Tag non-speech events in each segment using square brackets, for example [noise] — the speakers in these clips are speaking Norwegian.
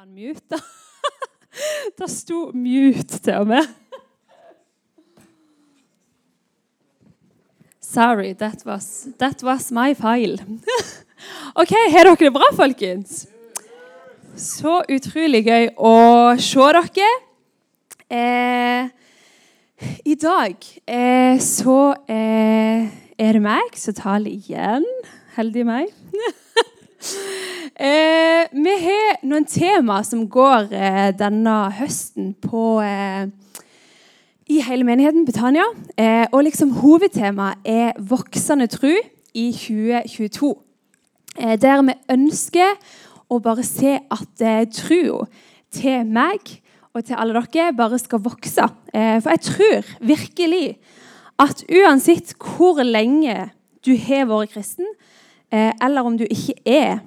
han mute. [laughs] Det sto 'mute' til og med. Sorry, that was, that was my file. [laughs] OK, har dere det bra, folkens? Så utrolig gøy å se dere. Eh, I dag eh, så eh, er det meg som taler igjen. Heldig meg. Eh, vi har noen tema som går eh, denne høsten på eh, i hele menigheten Betania. Eh, og liksom hovedtemaet er voksende tro i 2022. Eh, der vi ønsker å bare se at eh, troa til meg og til alle dere bare skal vokse. Eh, for jeg tror virkelig at uansett hvor lenge du har vært kristen, eller om du ikke er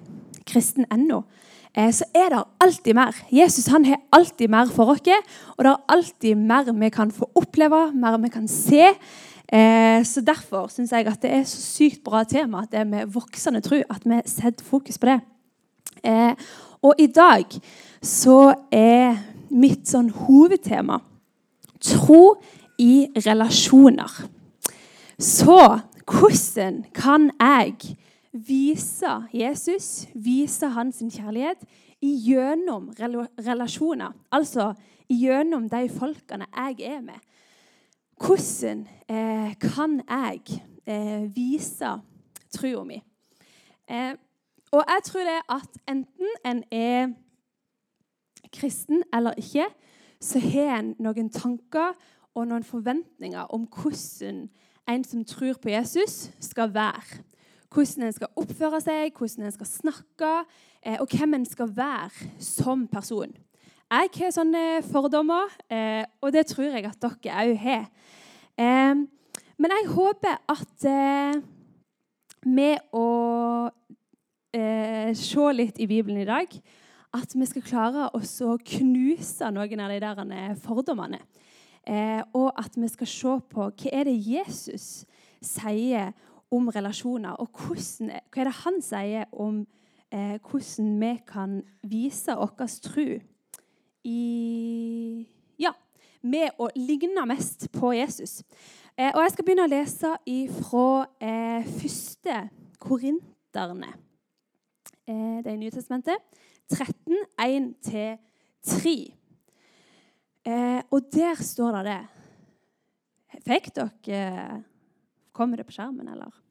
kristen ennå, eh, så er det alltid mer. Jesus han har alltid mer for oss, og det er alltid mer vi kan få oppleve, mer vi kan se. Eh, så Derfor syns jeg at det er så sykt bra tema at det er med voksende tro at vi setter fokus på det. Eh, og i dag så er mitt sånn hovedtema tro i relasjoner. Så hvordan kan jeg vise Jesus, vise hans kjærlighet, gjennom relasjoner? Altså gjennom de folkene jeg er med. Hvordan eh, kan jeg eh, vise troa mi? Eh, og jeg tror det at enten en er kristen eller ikke, så har en noen tanker og noen forventninger om hvordan en som tror på Jesus, skal være. Hvordan en skal oppføre seg, hvordan en skal snakke, eh, og hvem en skal være som person. Jeg har sånne fordommer, eh, og det tror jeg at dere òg har. Eh, men jeg håper at med å se litt i Bibelen i dag at vi skal klare å knuse noen av de der fordommene. Og at vi skal se på hva er det Jesus sier om relasjoner, og hvordan, hva er det han sier om eh, hvordan vi kan vise vår tro i Ja, med å ligne mest på Jesus. Eh, og Jeg skal begynne å lese fra eh, første Korinterne. Eh, det er Nytestamentet. 13, 1-3. Eh, og der står det det. Fikk dere Kommer det på skjermen, eller?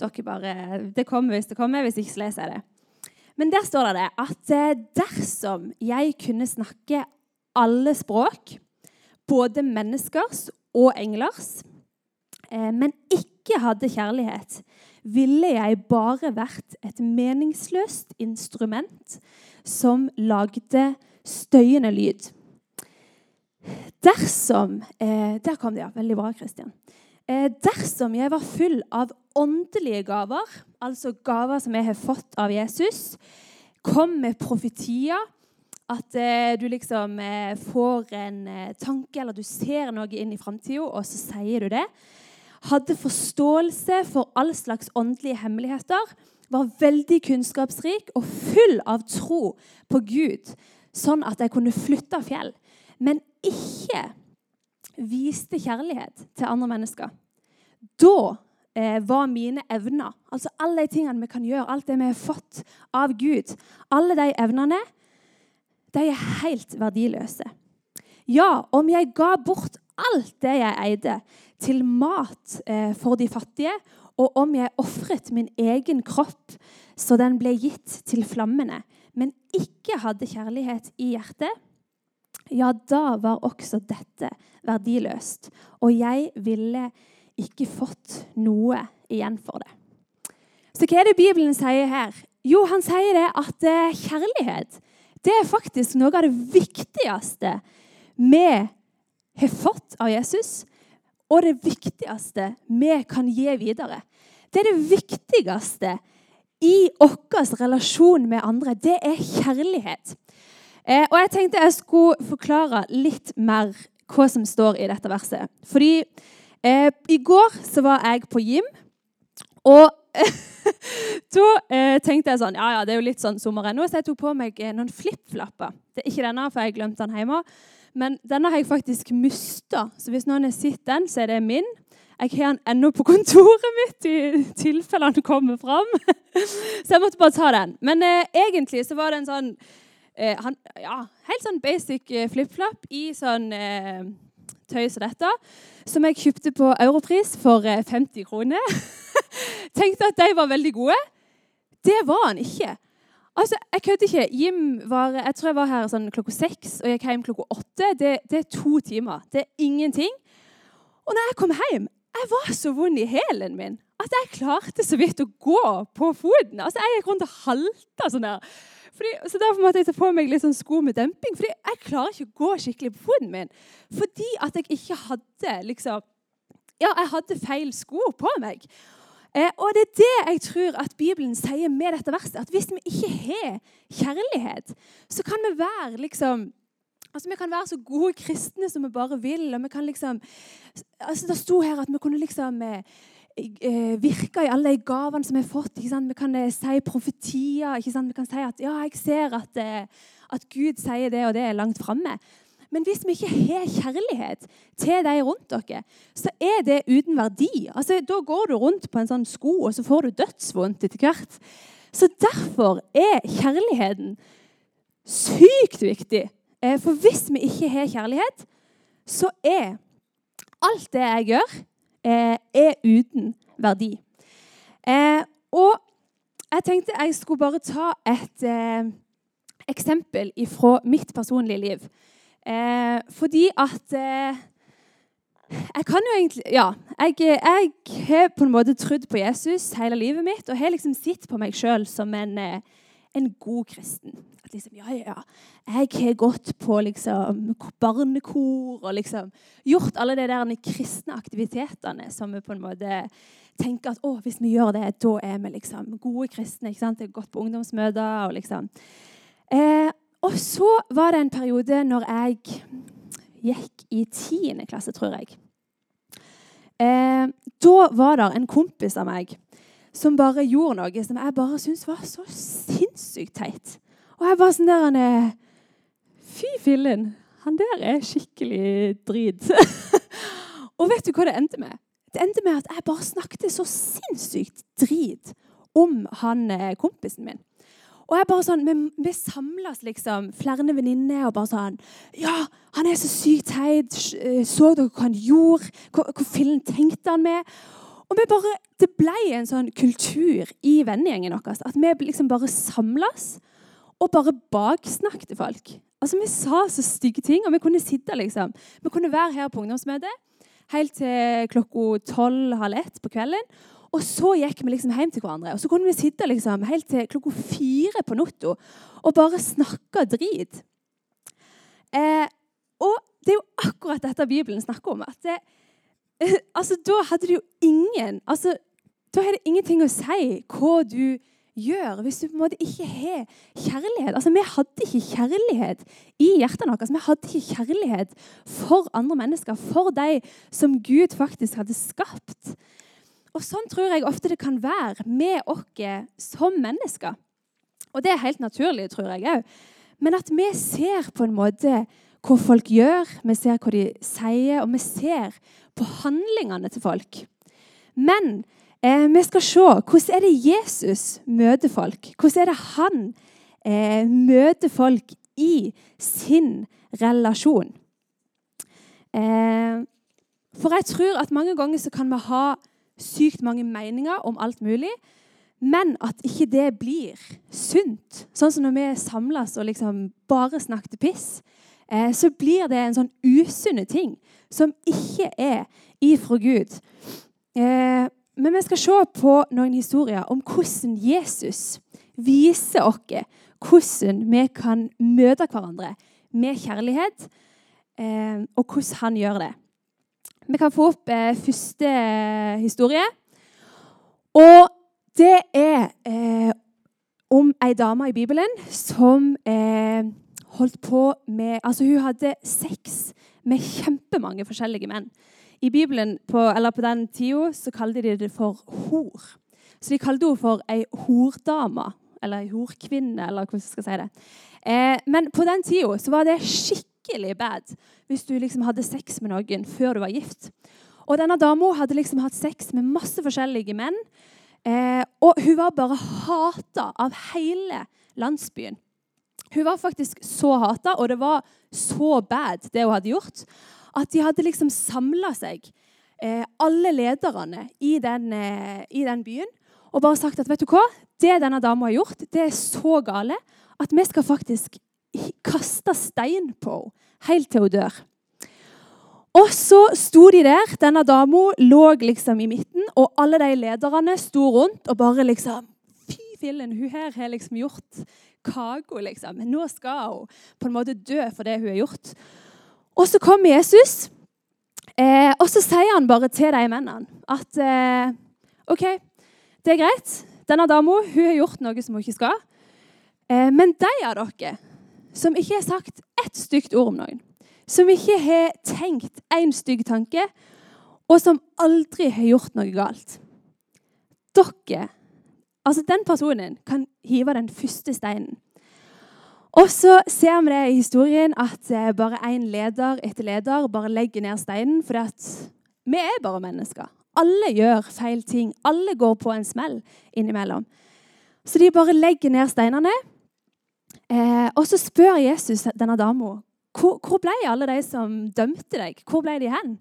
Dere bare, Det kommer hvis det kommer. Hvis ikke, så leser jeg det. Men der står det at eh, dersom jeg kunne snakke alle språk, både menneskers og englers, eh, men ikke hadde kjærlighet, ville jeg bare vært et meningsløst instrument som lagde støyende lyd. Dersom eh, Der kom det, ja. Veldig bra, Kristian. Eh, dersom jeg var full av åndelige gaver, altså gaver som jeg har fått av Jesus, kom med profetier, at eh, du liksom eh, får en tanke eller du ser noe inn i framtida, og så sier du det. Hadde forståelse for all slags åndelige hemmeligheter, var veldig kunnskapsrik og full av tro på Gud, sånn at jeg kunne flytte fjell, men ikke viste kjærlighet til andre mennesker. Da eh, var mine evner, altså alle de tingene vi kan gjøre, alt det vi har fått av Gud, alle de evnene, de er helt verdiløse. Ja, om jeg ga bort alt det jeg eide, til mat eh, for de fattige, og om jeg ofret min egen kropp så den ble gitt til flammene, men ikke hadde kjærlighet i hjertet, ja, da var også dette verdiløst, og jeg ville ikke fått noe igjen for det. Så hva er det Bibelen sier her? Jo, han sier det at eh, kjærlighet det er faktisk noe av det viktigste vi har fått av Jesus, og det viktigste vi kan gi videre. Det er det viktigste i vår relasjon med andre. Det er kjærlighet. Eh, og Jeg tenkte jeg skulle forklare litt mer hva som står i dette verset. Fordi eh, i går så var jeg på gym, og [laughs] da eh, tenkte jeg sånn Ja, ja, det er jo litt sånn sommer ennå, så jeg tok på meg eh, noen flipflapper. Det er ikke denne, for jeg glemte den hjemme. Men denne har jeg faktisk mista, så hvis noen har sett den, så er det min. Jeg har den ennå på [laughs] kontoret mitt i tilfelle den kommer fram. [laughs] så jeg måtte bare ta den. Men eh, egentlig så var det en sånn eh, han, ja, helt sånn basic flip-flop i sånn eh, tøy som dette. Som jeg kjøpte på Europris for 50 eh, kroner. [laughs] Tenkte at de var veldig gode. Det var han ikke. Altså, Jeg kødder ikke. Jim var, jeg tror jeg var her sånn klokka seks og gikk hjem klokka åtte. Det, det, er to timer. Det er ingenting. Og når jeg kom hjem, jeg var så vond i hælen min at jeg klarte så vidt å gå på foten. Altså, Jeg gikk rundt og halta sånn der. Fordi, så Derfor måtte jeg ta på meg litt sånn sko med demping. Fordi jeg klarer ikke å gå skikkelig på foten min. Fordi at jeg ikke hadde liksom Ja, jeg hadde feil sko på meg. Eh, og det er det jeg tror at Bibelen sier med dette verset. At hvis vi ikke har kjærlighet, så kan vi være liksom Altså, Vi kan være så gode kristne som vi bare vil. og vi kan liksom, altså Det sto her at vi kunne liksom eh, virke i alle de gavene som vi har fått. Vi kan eh, si profetier. Vi kan si at ja, jeg ser at, eh, at Gud sier det og det er langt framme. Men hvis vi ikke har kjærlighet til de rundt dere, så er det uten verdi. Altså, Da går du rundt på en sånn sko, og så får du dødsvondt etter hvert. Så derfor er kjærligheten sykt viktig. Eh, for hvis vi ikke har kjærlighet, så er alt det jeg gjør, eh, er uten verdi. Eh, og jeg tenkte jeg skulle bare ta et eksempel fra mitt personlige liv. fordi at jeg kan jo egentlig Ja. Jeg, jeg, har på en måte trodd på Jesus hele livet mitt og har liksom sett på meg sjøl som en, en god kristen. At liksom, ja, ja, jeg har gått på liksom, barnekor og liksom gjort alle de der kristne aktivitetene som vi på en måte tenker at å, hvis vi gjør det, da er vi liksom gode kristne. ikke sant? Jeg har gått på ungdomsmøter og liksom eh, Og så var det en periode når jeg gikk i tiende klasse, tror jeg. Eh, da var det en kompis av meg som bare gjorde noe som jeg bare syntes var så sinnssykt teit. Og jeg bare sånn der han er, Fy fillen, han der er skikkelig drit. [laughs] og vet du hva det endte med? Det endte med at jeg bare snakket så sinnssykt drit om han eh, kompisen min. Og jeg bare sånn, Vi, vi samles liksom, flere venninner og bare sånn Ja, han er så sykt teit. Eh, så dere hva han gjorde? Hva, hva fillen tenkte han med? Og bare, Det ble en sånn kultur i vennegjengen vår at vi liksom bare samles og bare baksnakket folk. Altså, Vi sa så stygge ting, og vi kunne sitte liksom. Vi kunne være her på ungdomsmøtet helt til klokka tolv-halv ett på kvelden. Og så gikk vi liksom hjem til hverandre. Og så kunne vi sitte liksom helt til klokka fire på natta og bare snakke drit. Eh, og det er jo akkurat dette Bibelen snakker om. at det, eh, [laughs] altså, Da hadde det jo ingen altså, Da har det ingenting å si hva du gjør hvis du på en måte ikke har kjærlighet. Altså, Vi hadde ikke kjærlighet i hjertene våre. Altså, vi hadde ikke kjærlighet for andre mennesker, for de som Gud faktisk hadde skapt. Og Sånn tror jeg ofte det kan være med oss som mennesker. Og det er helt naturlig, tror jeg òg. Men at vi ser på en måte hva folk gjør, vi ser hva de sier, og vi ser på handlingene til folk. Men Eh, vi skal se hvordan er det Jesus møter folk. Hvordan er det han eh, møter folk i sin relasjon. Eh, for jeg tror at mange ganger så kan vi ha sykt mange meninger om alt mulig, men at ikke det blir sunt. Sånn som når vi samles og liksom bare snakker piss, så blir det en sånn usunne ting som ikke er ifra Gud. Eh, men vi skal se på noen historier om hvordan Jesus viser oss hvordan vi kan møte hverandre med kjærlighet, eh, og hvordan han gjør det. Vi kan få opp eh, første historie. Og det er eh, om ei dame i Bibelen som eh, holdt på med Altså, hun hadde sex med kjempemange forskjellige menn. I Bibelen på, eller på den tida så kalte de det for hor. Så de kalte henne for ei hordame, eller ei horkvinne, eller hvordan jeg skal si det. Eh, men på den tida så var det skikkelig bad hvis du liksom hadde sex med noen før du var gift. Og denne dama hadde liksom hatt sex med masse forskjellige menn. Eh, og hun var bare hata av hele landsbyen. Hun var faktisk så hata, og det var så bad, det hun hadde gjort, at de hadde liksom samla seg, eh, alle lederne i den, eh, i den, byen, og bare sagt at vet du hva, det denne dama har gjort, det er så gale at vi skal faktisk kaste stein på henne helt til hun dør. Og så sto de der. Denne dama lå liksom i midten, og alle de lederne sto rundt og bare liksom Fy fillen, hun her har liksom gjort kaka, liksom. Men nå skal hun på en måte dø for det hun har gjort. Og så kommer Jesus, eh, og så sier han bare til de mennene at eh, OK, det er greit. Denne dama har gjort noe som hun ikke skal. Eh, men de av dere som ikke har sagt ett stygt ord om noen, som ikke har tenkt én stygg tanke, og som aldri har gjort noe galt Dere, altså den personen, kan hive den første steinen. Og så ser vi det i historien at eh, bare én leder etter leder bare legger ned steinen. For vi er bare mennesker. Alle gjør feil ting. Alle går på en smell innimellom. Så de bare legger ned steinene. Eh, og så spør Jesus denne dama hvor, hvor, ble alle de som dømte deg? Hvor ble de hen?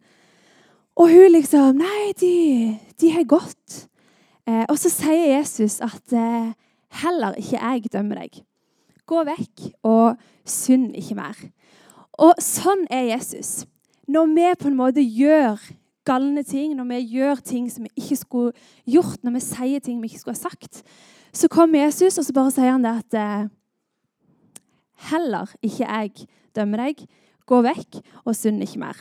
Og hun liksom Nei, de, de har gått. Eh, og så sier Jesus at eh, heller ikke jeg dømmer deg. Gå vekk og synd ikke mer. Og sånn er Jesus. Når vi på en måte gjør galne ting, når vi gjør ting som vi ikke skulle gjort, når vi sier ting vi ikke skulle ha sagt, så kommer Jesus og så bare sier han det at eh, Heller ikke jeg dømmer deg. Gå vekk og synd ikke mer.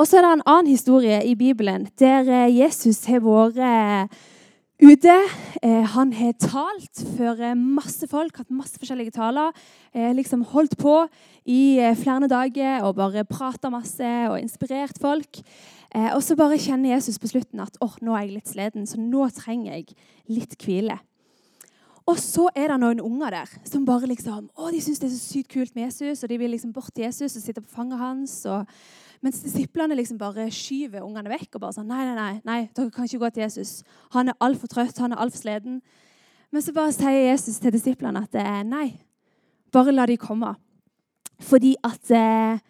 Og så er det en annen historie i Bibelen der eh, Jesus har vært eh, ute. Eh, han har talt for masse folk, hatt masse forskjellige taler. liksom Holdt på i flere dager og bare prata masse og inspirert folk. og så bare kjenner Jesus på slutten at oh, nå er jeg litt sliten, så nå trenger jeg litt hvile. Og så er det noen unger der som bare liksom, å, de syns det er så sykt kult med Jesus, og de vil liksom bort til Jesus og sitte på fanget hans. Og, mens disiplene liksom bare skyver ungene vekk og bare sånn nei, nei, nei, nei, dere kan ikke gå til Jesus. Han er altfor trøtt, han er altfor sliten. Men så bare sier Jesus til disiplene at eh, nei, bare la de komme. Fordi at eh,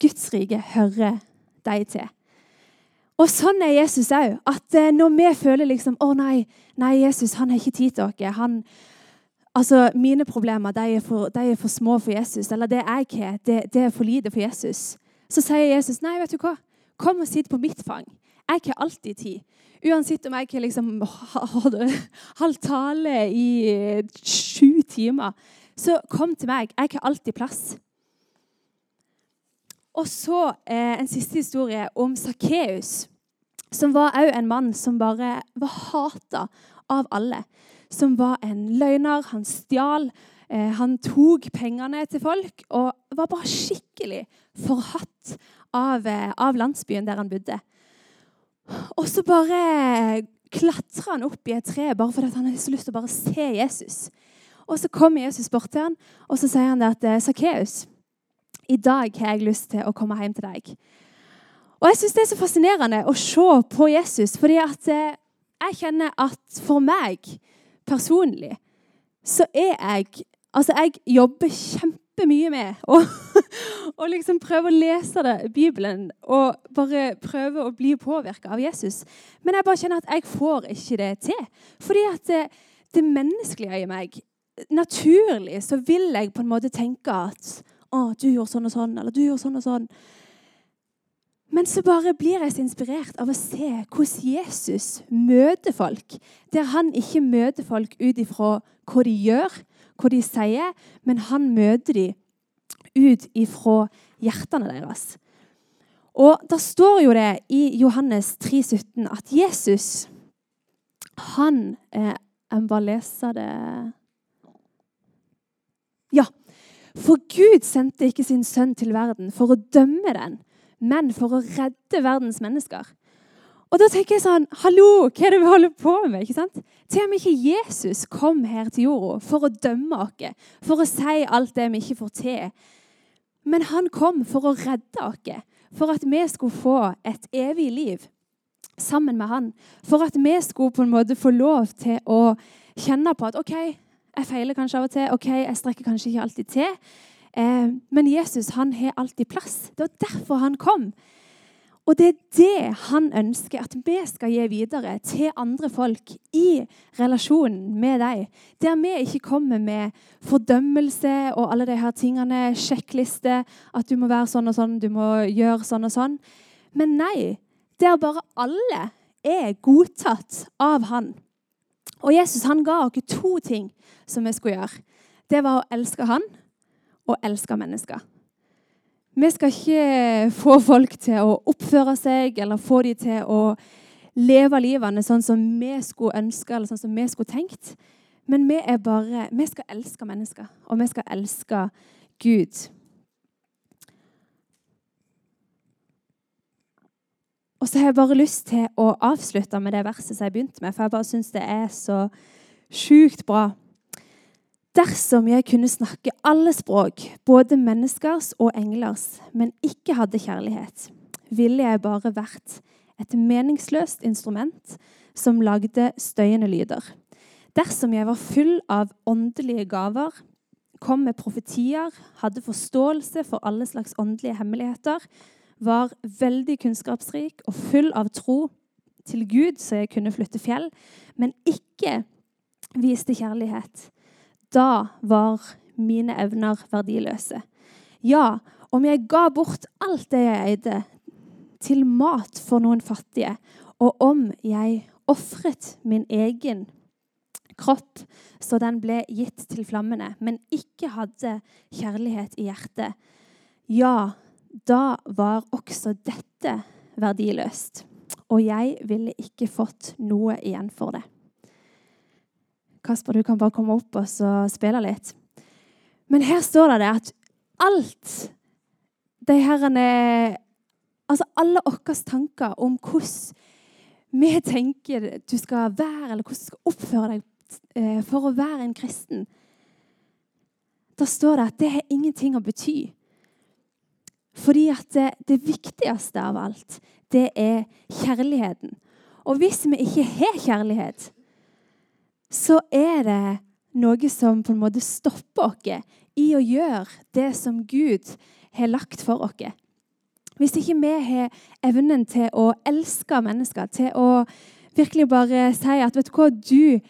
Guds rike hører deg til. Og sånn er Jesus òg. At eh, når vi føler liksom Å nei, nei, Jesus han har ikke tid til dere. Han, altså, Mine problemer de er, for, de er, for, små for Jesus. Eller det jeg har, det, det, er for lite for Jesus. Så sier Jesus nei, vet du hva? Kom og sitt på mitt fang. Jeg har alltid tid. Uansett om jeg har liksom halv tale i sju timer, så kom til meg. Jeg har alltid plass. Og så eh, en siste historie om Sakkeus, som var òg en mann som bare var hata av alle. Som var en løgner. Han stjal. Eh, han tok pengene til folk og var bare skikkelig forhatt av, eh, av landsbyen der han bodde. Og så bare klatrer han opp i et tre bare fordi han har så lyst til å bare se Jesus. Og så kommer Jesus bort til han, og så sier han det at eh, Sakkeus i dag har jeg lyst til å komme hjem til deg. Og jeg syns det er så fascinerende å se på Jesus, fordi at jeg kjenner at for meg personlig så er jeg Altså, jeg jobber kjempemye med å, [laughs] og liksom prøve å lese det, Bibelen og bare prøve å bli påvirka av Jesus. Men jeg bare kjenner at jeg får ikke det til. Fordi at det, det menneskelige i meg Naturlig så vil jeg på en måte tenke at å, du gjorde sånn og sånn, eller du gjorde sånn og sånn. Men så bare blir jeg så inspirert av å se hvordan Jesus møter folk. Der han ikke møter folk ut ifra hva de gjør, hva de sier, men han møter dem ut ifra hjertene deres. Og da står jo det i Johannes 3,17 at Jesus, han eh, Jeg må bare lese det Ja. For Gud sendte ikke sin sønn til verden for å dømme den, men for å redde verdens mennesker. Og da tenker jeg sånn Hallo, hva er det vi holder på med? ikke sant? Til og med ikke Jesus kom her til jorda for å dømme oss, for å si alt det vi ikke får til. Men han kom for å redde oss, for at vi skulle få et evig liv sammen med han. For at vi skulle på en måte få lov til å kjenne på at OK, jeg feiler kanskje av og til. OK, jeg strekker kanskje ikke alltid til. Eh, men Jesus han har alltid plass. Det var derfor han kom. Og det er det han ønsker at vi skal gi videre til andre folk i relasjonen med deg. Der vi ikke kommer med fordømmelse og alle de her tingene, sjekkliste, at du må være sånn og sånn, du må gjøre sånn og sånn. Men nei, der bare alle er godtatt av han. Og Jesus han ga oss to ting som vi skulle gjøre. Det var å elske han og elske mennesker. Vi skal ikke få folk til å oppføre seg eller få dem til å leve livene sånn som vi skulle ønske eller sånn som vi skulle tenkt. Men vi, er bare, vi skal elske mennesker, og vi skal elske Gud. Og så har jeg bare lyst til å avslutte med det verset som jeg begynte med, for jeg bare syns det er så sjukt bra. Dersom jeg kunne snakke alle språk, både menneskers og englers, men ikke hadde kjærlighet, ville jeg bare vært et meningsløst instrument som lagde støyende lyder. Dersom jeg var full av åndelige gaver, kom med profetier, hadde forståelse for alle slags åndelige hemmeligheter, var veldig kunnskapsrik og full av tro til Gud, så jeg kunne flytte fjell, men ikke viste kjærlighet, da var mine evner verdiløse. Ja, om jeg ga bort alt det jeg eide, til mat for noen fattige, og om jeg ofret min egen kropp så den ble gitt til flammene, men ikke hadde kjærlighet i hjertet, ja, da var også dette verdiløst, og jeg ville ikke fått noe igjen for det. Kasper, du kan bare komme opp og spille litt. Men her står det at alt de herrene Altså alle våre tanker om hvordan vi tenker du skal være, eller hvordan du skal oppføre deg eh, for å være en kristen Da står det at det har ingenting å bety. Fordi at det, det viktigste av alt, det er kjærligheten. Og hvis vi ikke har kjærlighet, så er det noe som på en måte stopper oss i å gjøre det som Gud har lagt for oss. Hvis ikke vi har evnen til å elske mennesker, til å virkelig bare si at vet du hva, du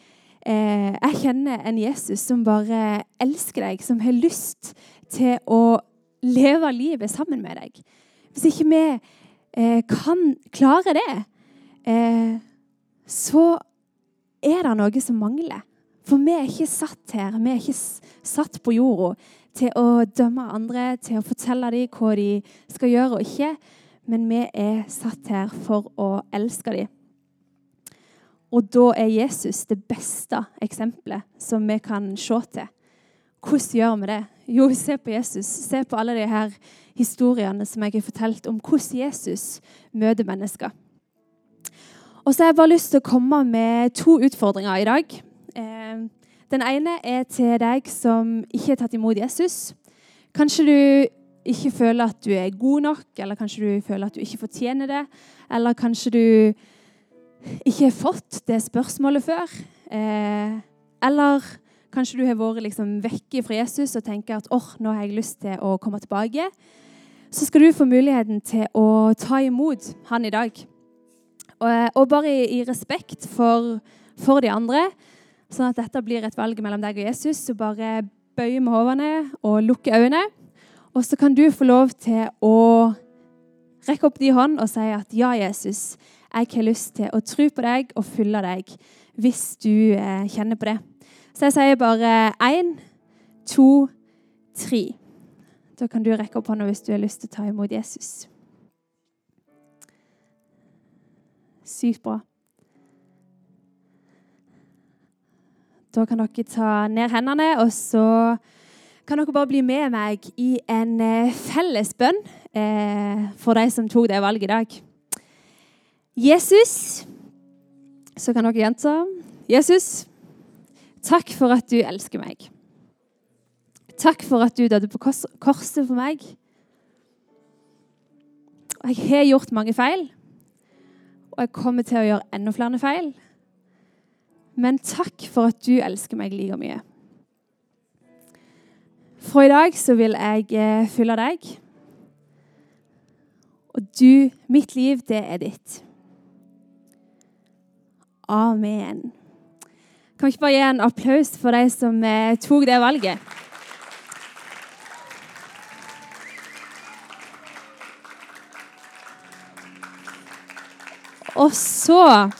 eh, Jeg kjenner en Jesus som bare elsker deg, som har lyst til å leve livet sammen med deg. Hvis ikke vi eh, kan klare det, eh, så er det noe som mangler. For vi er ikke satt her, vi er ikke satt på jorda til å dømme andre, til å fortelle dem hva de skal gjøre og ikke. Men vi er satt her for å elske dem. Og da er Jesus det beste eksempelet som vi kan se til. Hvordan gjør vi det? Jo, se på Jesus. Se på alle de her historiene som jeg har fortalt om hvordan Jesus møter mennesker. Og så har jeg bare lyst til å komme med to utfordringer i dag. Eh, den ene er til deg som ikke har tatt imot Jesus. Kanskje du ikke føler at du er god nok, eller kanskje du føler at du ikke fortjener det. Eller kanskje du ikke har fått det spørsmålet før. Eh, eller kanskje du har vært liksom vekke fra Jesus og tenker at oh, nå har jeg lyst til å komme tilbake. Så skal du få muligheten til å ta imot han i dag. Og, og bare i, i respekt for, for, de andre, sånn at dette blir et valg mellom deg og Jesus, så bare bøye med hodene og lukke øynene. Og så kan du få lov til å rekke opp de hånd og si at ja, Jesus, jeg har lyst til å tro på deg og følge deg hvis du eh, kjenner på det. Så jeg sier bare én, to, tre. Da kan du rekke opp hånda hvis du har lyst til å ta imot Jesus. Sykt bra. Da kan dere ta ned hendene, og så kan dere bare bli med meg i en eh, felles bønn eh, for de som tok det valget i dag. Jesus Så kan dere gjenta. Jesus, takk for at du elsker meg. Takk for at du døde på korset for meg. Jeg har gjort mange feil, og jeg kommer til å gjøre enda flere feil. Men takk for at du elsker meg like mye. Fra i dag så vil jeg eh, følge deg. Og du, mitt liv, det er ditt. Amen. Kan vi ikke bare gi en applaus for de som eh, tok det valget? Og så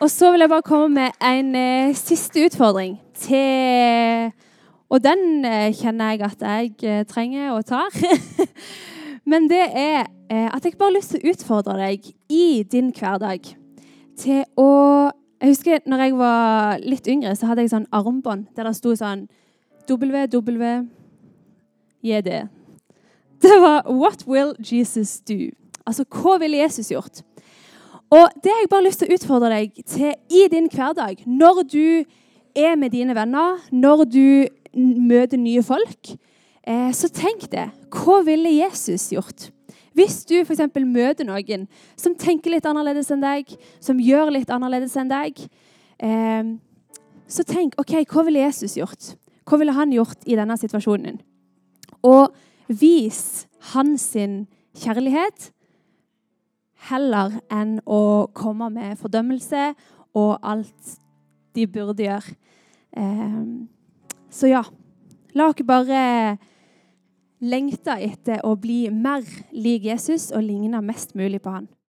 Og så vil jeg bare komme med en eh, siste utfordring til Og den eh, kjenner jeg at jeg eh, trenger og tar. [laughs] Men det er eh, at jeg bare har lyst til å utfordre deg i din hverdag til å Jeg husker når jeg var litt yngre, så hadde jeg sånn armbånd der det sto sånn WWJD. Det var What will Jesus do? Altså, hva ville Jesus gjort? Og det har jeg bare lyst til å utfordre deg til i din hverdag. Når du er med dine venner, når du møter nye folk, eh, så tenk det. Hva ville Jesus gjort? Hvis du f.eks. møter noen som tenker litt annerledes enn deg, som gjør litt annerledes enn deg, eh, så tenk OK, hva ville Jesus gjort? Hva ville han gjort i denne situasjonen? Og vis hans kjærlighet heller enn å komme med fordømmelse og alt de burde gjøre. Eh, så ja, la oss bare lengte etter å bli mer lik Jesus og ligne mest mulig på han.